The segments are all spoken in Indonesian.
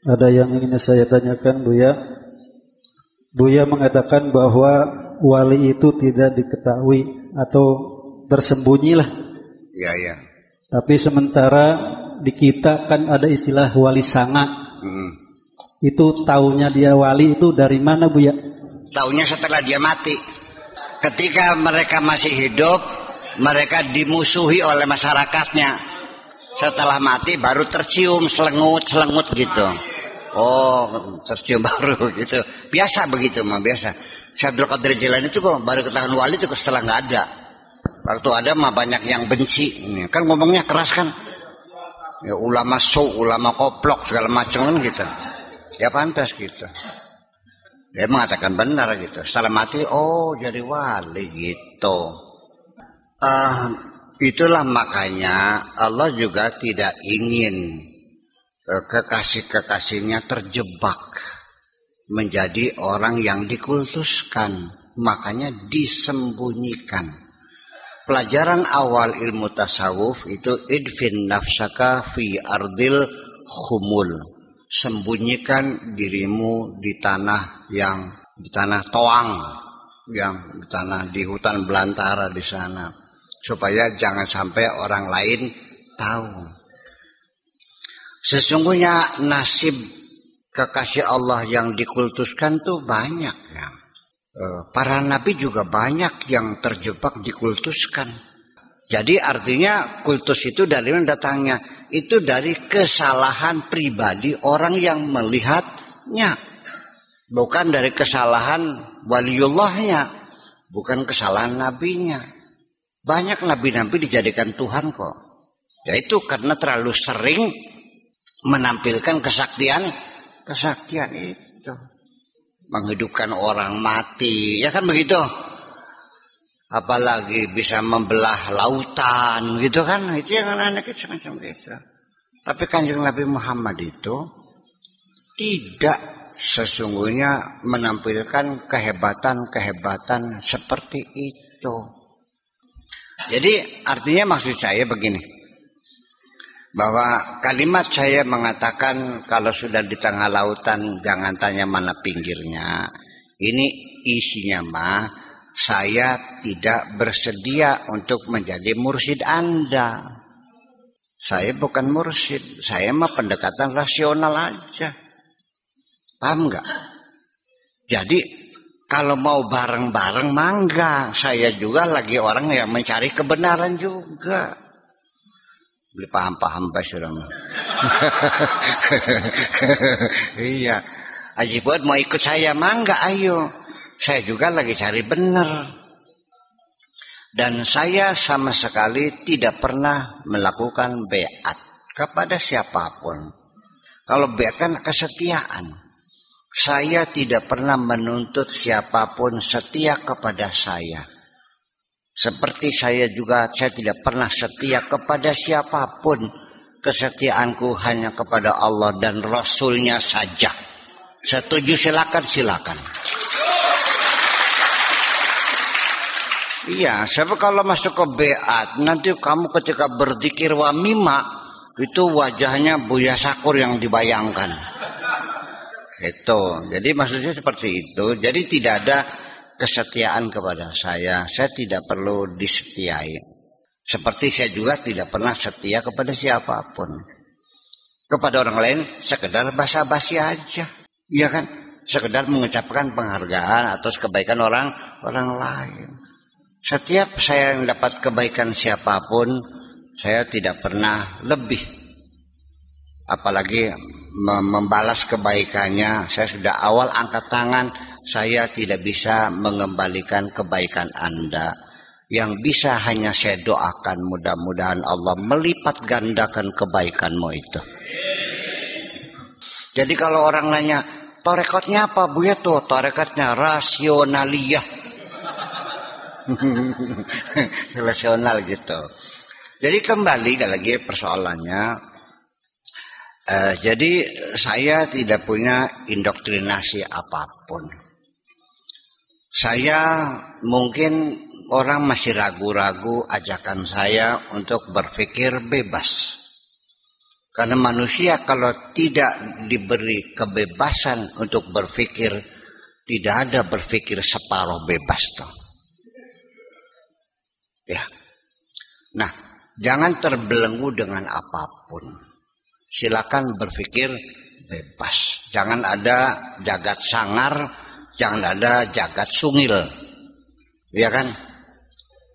Ada yang ingin saya tanyakan Buya. Buya mengatakan bahwa wali itu tidak diketahui atau tersembunyilah. Ya ya. Tapi sementara di kita kan ada istilah wali sanga. Hmm. Itu taunya dia wali itu dari mana Buya? Taunya setelah dia mati. Ketika mereka masih hidup, mereka dimusuhi oleh masyarakatnya. Setelah mati baru tercium selengut-selengut gitu. Oh, tercium baru gitu. Biasa begitu mah biasa. Syekh Abdul Qadir Jilani itu kok baru ketahuan wali itu setelah nggak ada. Waktu ada mah banyak yang benci. Ini kan ngomongnya keras kan. Ya ulama su, ulama koplok segala macam kan gitu. Ya pantas gitu. Dia mengatakan benar gitu. Setelah mati, oh jadi wali gitu. Uh, itulah makanya Allah juga tidak ingin kekasih-kekasihnya terjebak menjadi orang yang dikultuskan. Makanya disembunyikan. Pelajaran awal ilmu tasawuf itu idfin nafsaka fi ardil khumul. Sembunyikan dirimu di tanah yang di tanah toang yang di tanah di hutan belantara di sana supaya jangan sampai orang lain tahu. Sesungguhnya nasib kekasih Allah yang dikultuskan tuh banyak ya. Para nabi juga banyak yang terjebak dikultuskan. Jadi artinya kultus itu dari mana datangnya? Itu dari kesalahan pribadi orang yang melihatnya. Bukan dari kesalahan waliullahnya. Bukan kesalahan nabinya. Banyak nabi-nabi dijadikan Tuhan kok. Yaitu karena terlalu sering menampilkan kesaktian. Kesaktian itu. Menghidupkan orang mati. Ya kan begitu. Apalagi bisa membelah lautan gitu kan. Itu yang anak-anak itu semacam itu. Tapi kanjeng Nabi Muhammad itu tidak sesungguhnya menampilkan kehebatan-kehebatan seperti itu. Jadi artinya maksud saya begini. Bahwa kalimat saya mengatakan kalau sudah di tengah lautan jangan tanya mana pinggirnya. Ini isinya mah saya tidak bersedia untuk menjadi mursid Anda. Saya bukan mursid, saya mah pendekatan rasional aja. Paham nggak? Jadi kalau mau bareng-bareng mangga, saya juga lagi orang yang mencari kebenaran juga. Beli paham-paham basiram. iya. Aji buat mau ikut saya mangga ayo. Saya juga lagi cari benar. Dan saya sama sekali tidak pernah melakukan beat kepada siapa pun. Kalau beat kan kesetiaan. Saya tidak pernah menuntut siapa pun setia kepada saya. Seperti saya juga saya tidak pernah setia kepada siapa pun. Kesetiaanku hanya kepada Allah dan Rasulnya saja. Setuju silakan silakan. Iya, sebab kalau masuk ke beat nanti kamu ketika berzikir wa mima itu wajahnya Buya Sakur yang dibayangkan. Itu. Jadi maksudnya seperti itu. Jadi tidak ada kesetiaan kepada saya. Saya tidak perlu disetiai. Seperti saya juga tidak pernah setia kepada siapa pun. Kepada orang lain sekedar basa-basi aja. Iya kan? Sekedar mengucapkan penghargaan atas kebaikan orang orang lain. Setiap saya yang dapat kebaikan siapa pun, saya tidak pernah lebih. Apalagi membalas kebaikannya, saya sudah awal angkat tangan, saya tidak bisa mengembalikan kebaikan Anda. Yang bisa hanya saya doakan mudah-mudahan Allah melipat gandakan kebaikanmu itu. Jadi kalau orang nanya, torekotnya apa Bu ya tuh? Torekotnya rasionaliyah. Rasional gitu. Jadi kembali lagi persoalannya. Uh, jadi saya tidak punya indoktrinasi apa pun. Saya mungkin orang masih ragu-ragu ajakan saya untuk berpikir bebas. Karena manusia kalau tidak diberi kebebasan untuk berpikir, tidak ada berpikir separuh bebas toh. Ya. Nah, jangan terbelenggu dengan apa pun. Silakan berpikir bebas. Jangan ada jagat sangar, jangan ada jagat sungil. Ya kan?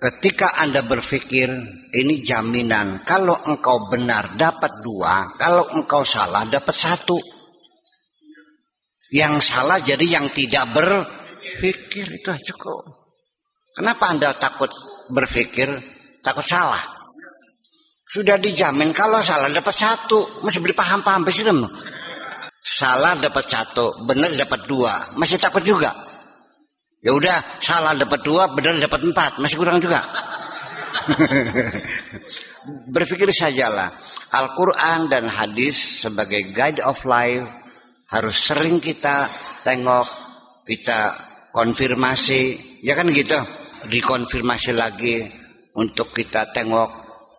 Ketika Anda berpikir ini jaminan, kalau engkau benar dapat dua, kalau engkau salah dapat satu. Yang salah jadi yang tidak berpikir itu cukup. Kenapa Anda takut berpikir, takut salah? Sudah dijamin kalau salah dapat satu, masih beli paham-paham sih Salah dapat satu, benar dapat dua, masih takut juga. Ya udah, salah dapat dua, benar dapat empat, masih kurang juga. Berpikir sajalah, Al-Quran dan hadis sebagai guide of life harus sering kita tengok, kita konfirmasi, ya kan gitu, dikonfirmasi lagi untuk kita tengok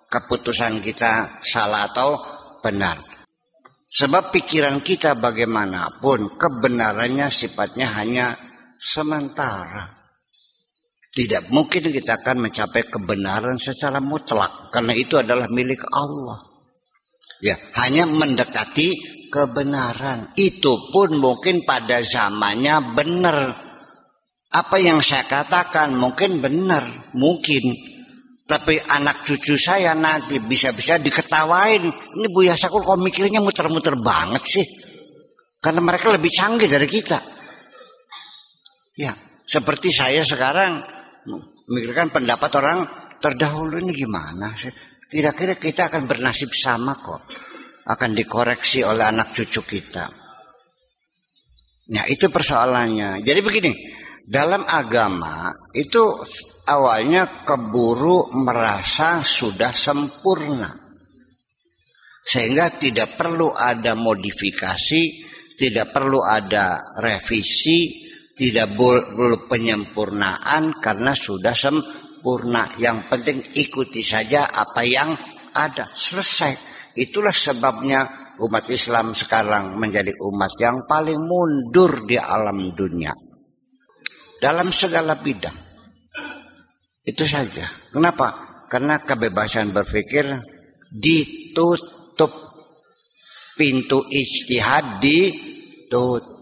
keputusan kita salah atau benar. Sebab pikiran kita bagaimanapun kebenarannya sifatnya hanya sementara. Tidak mungkin kita akan mencapai kebenaran secara mutlak karena itu adalah milik Allah. Ya, hanya mendekati kebenaran. Itu pun mungkin pada zamannya benar. Apa yang saya katakan mungkin benar, mungkin. Tapi anak cucu saya nanti bisa-bisa diketawain. Ini Bu Yasakul kok mikirnya muter-muter banget sih. Karena mereka lebih canggih dari kita. Ya, seperti saya sekarang memikirkan pendapat orang terdahulu ini gimana sih? Kira-kira kita akan bernasib sama kok. Akan dikoreksi oleh anak cucu kita. Nah itu persoalannya. Jadi begini, dalam agama itu awalnya keburu merasa sudah sempurna. Sehingga tidak perlu ada modifikasi, tidak perlu ada revisi, tidak perlu penyempurnaan karena sudah sempurna. Yang penting ikuti saja apa yang ada. Selesai. Itulah sebabnya umat Islam sekarang menjadi umat yang paling mundur di alam dunia. Dalam segala bidang. Itu saja. Kenapa? Karena kebebasan berpikir ditutup. Pintu ijtihad ditutup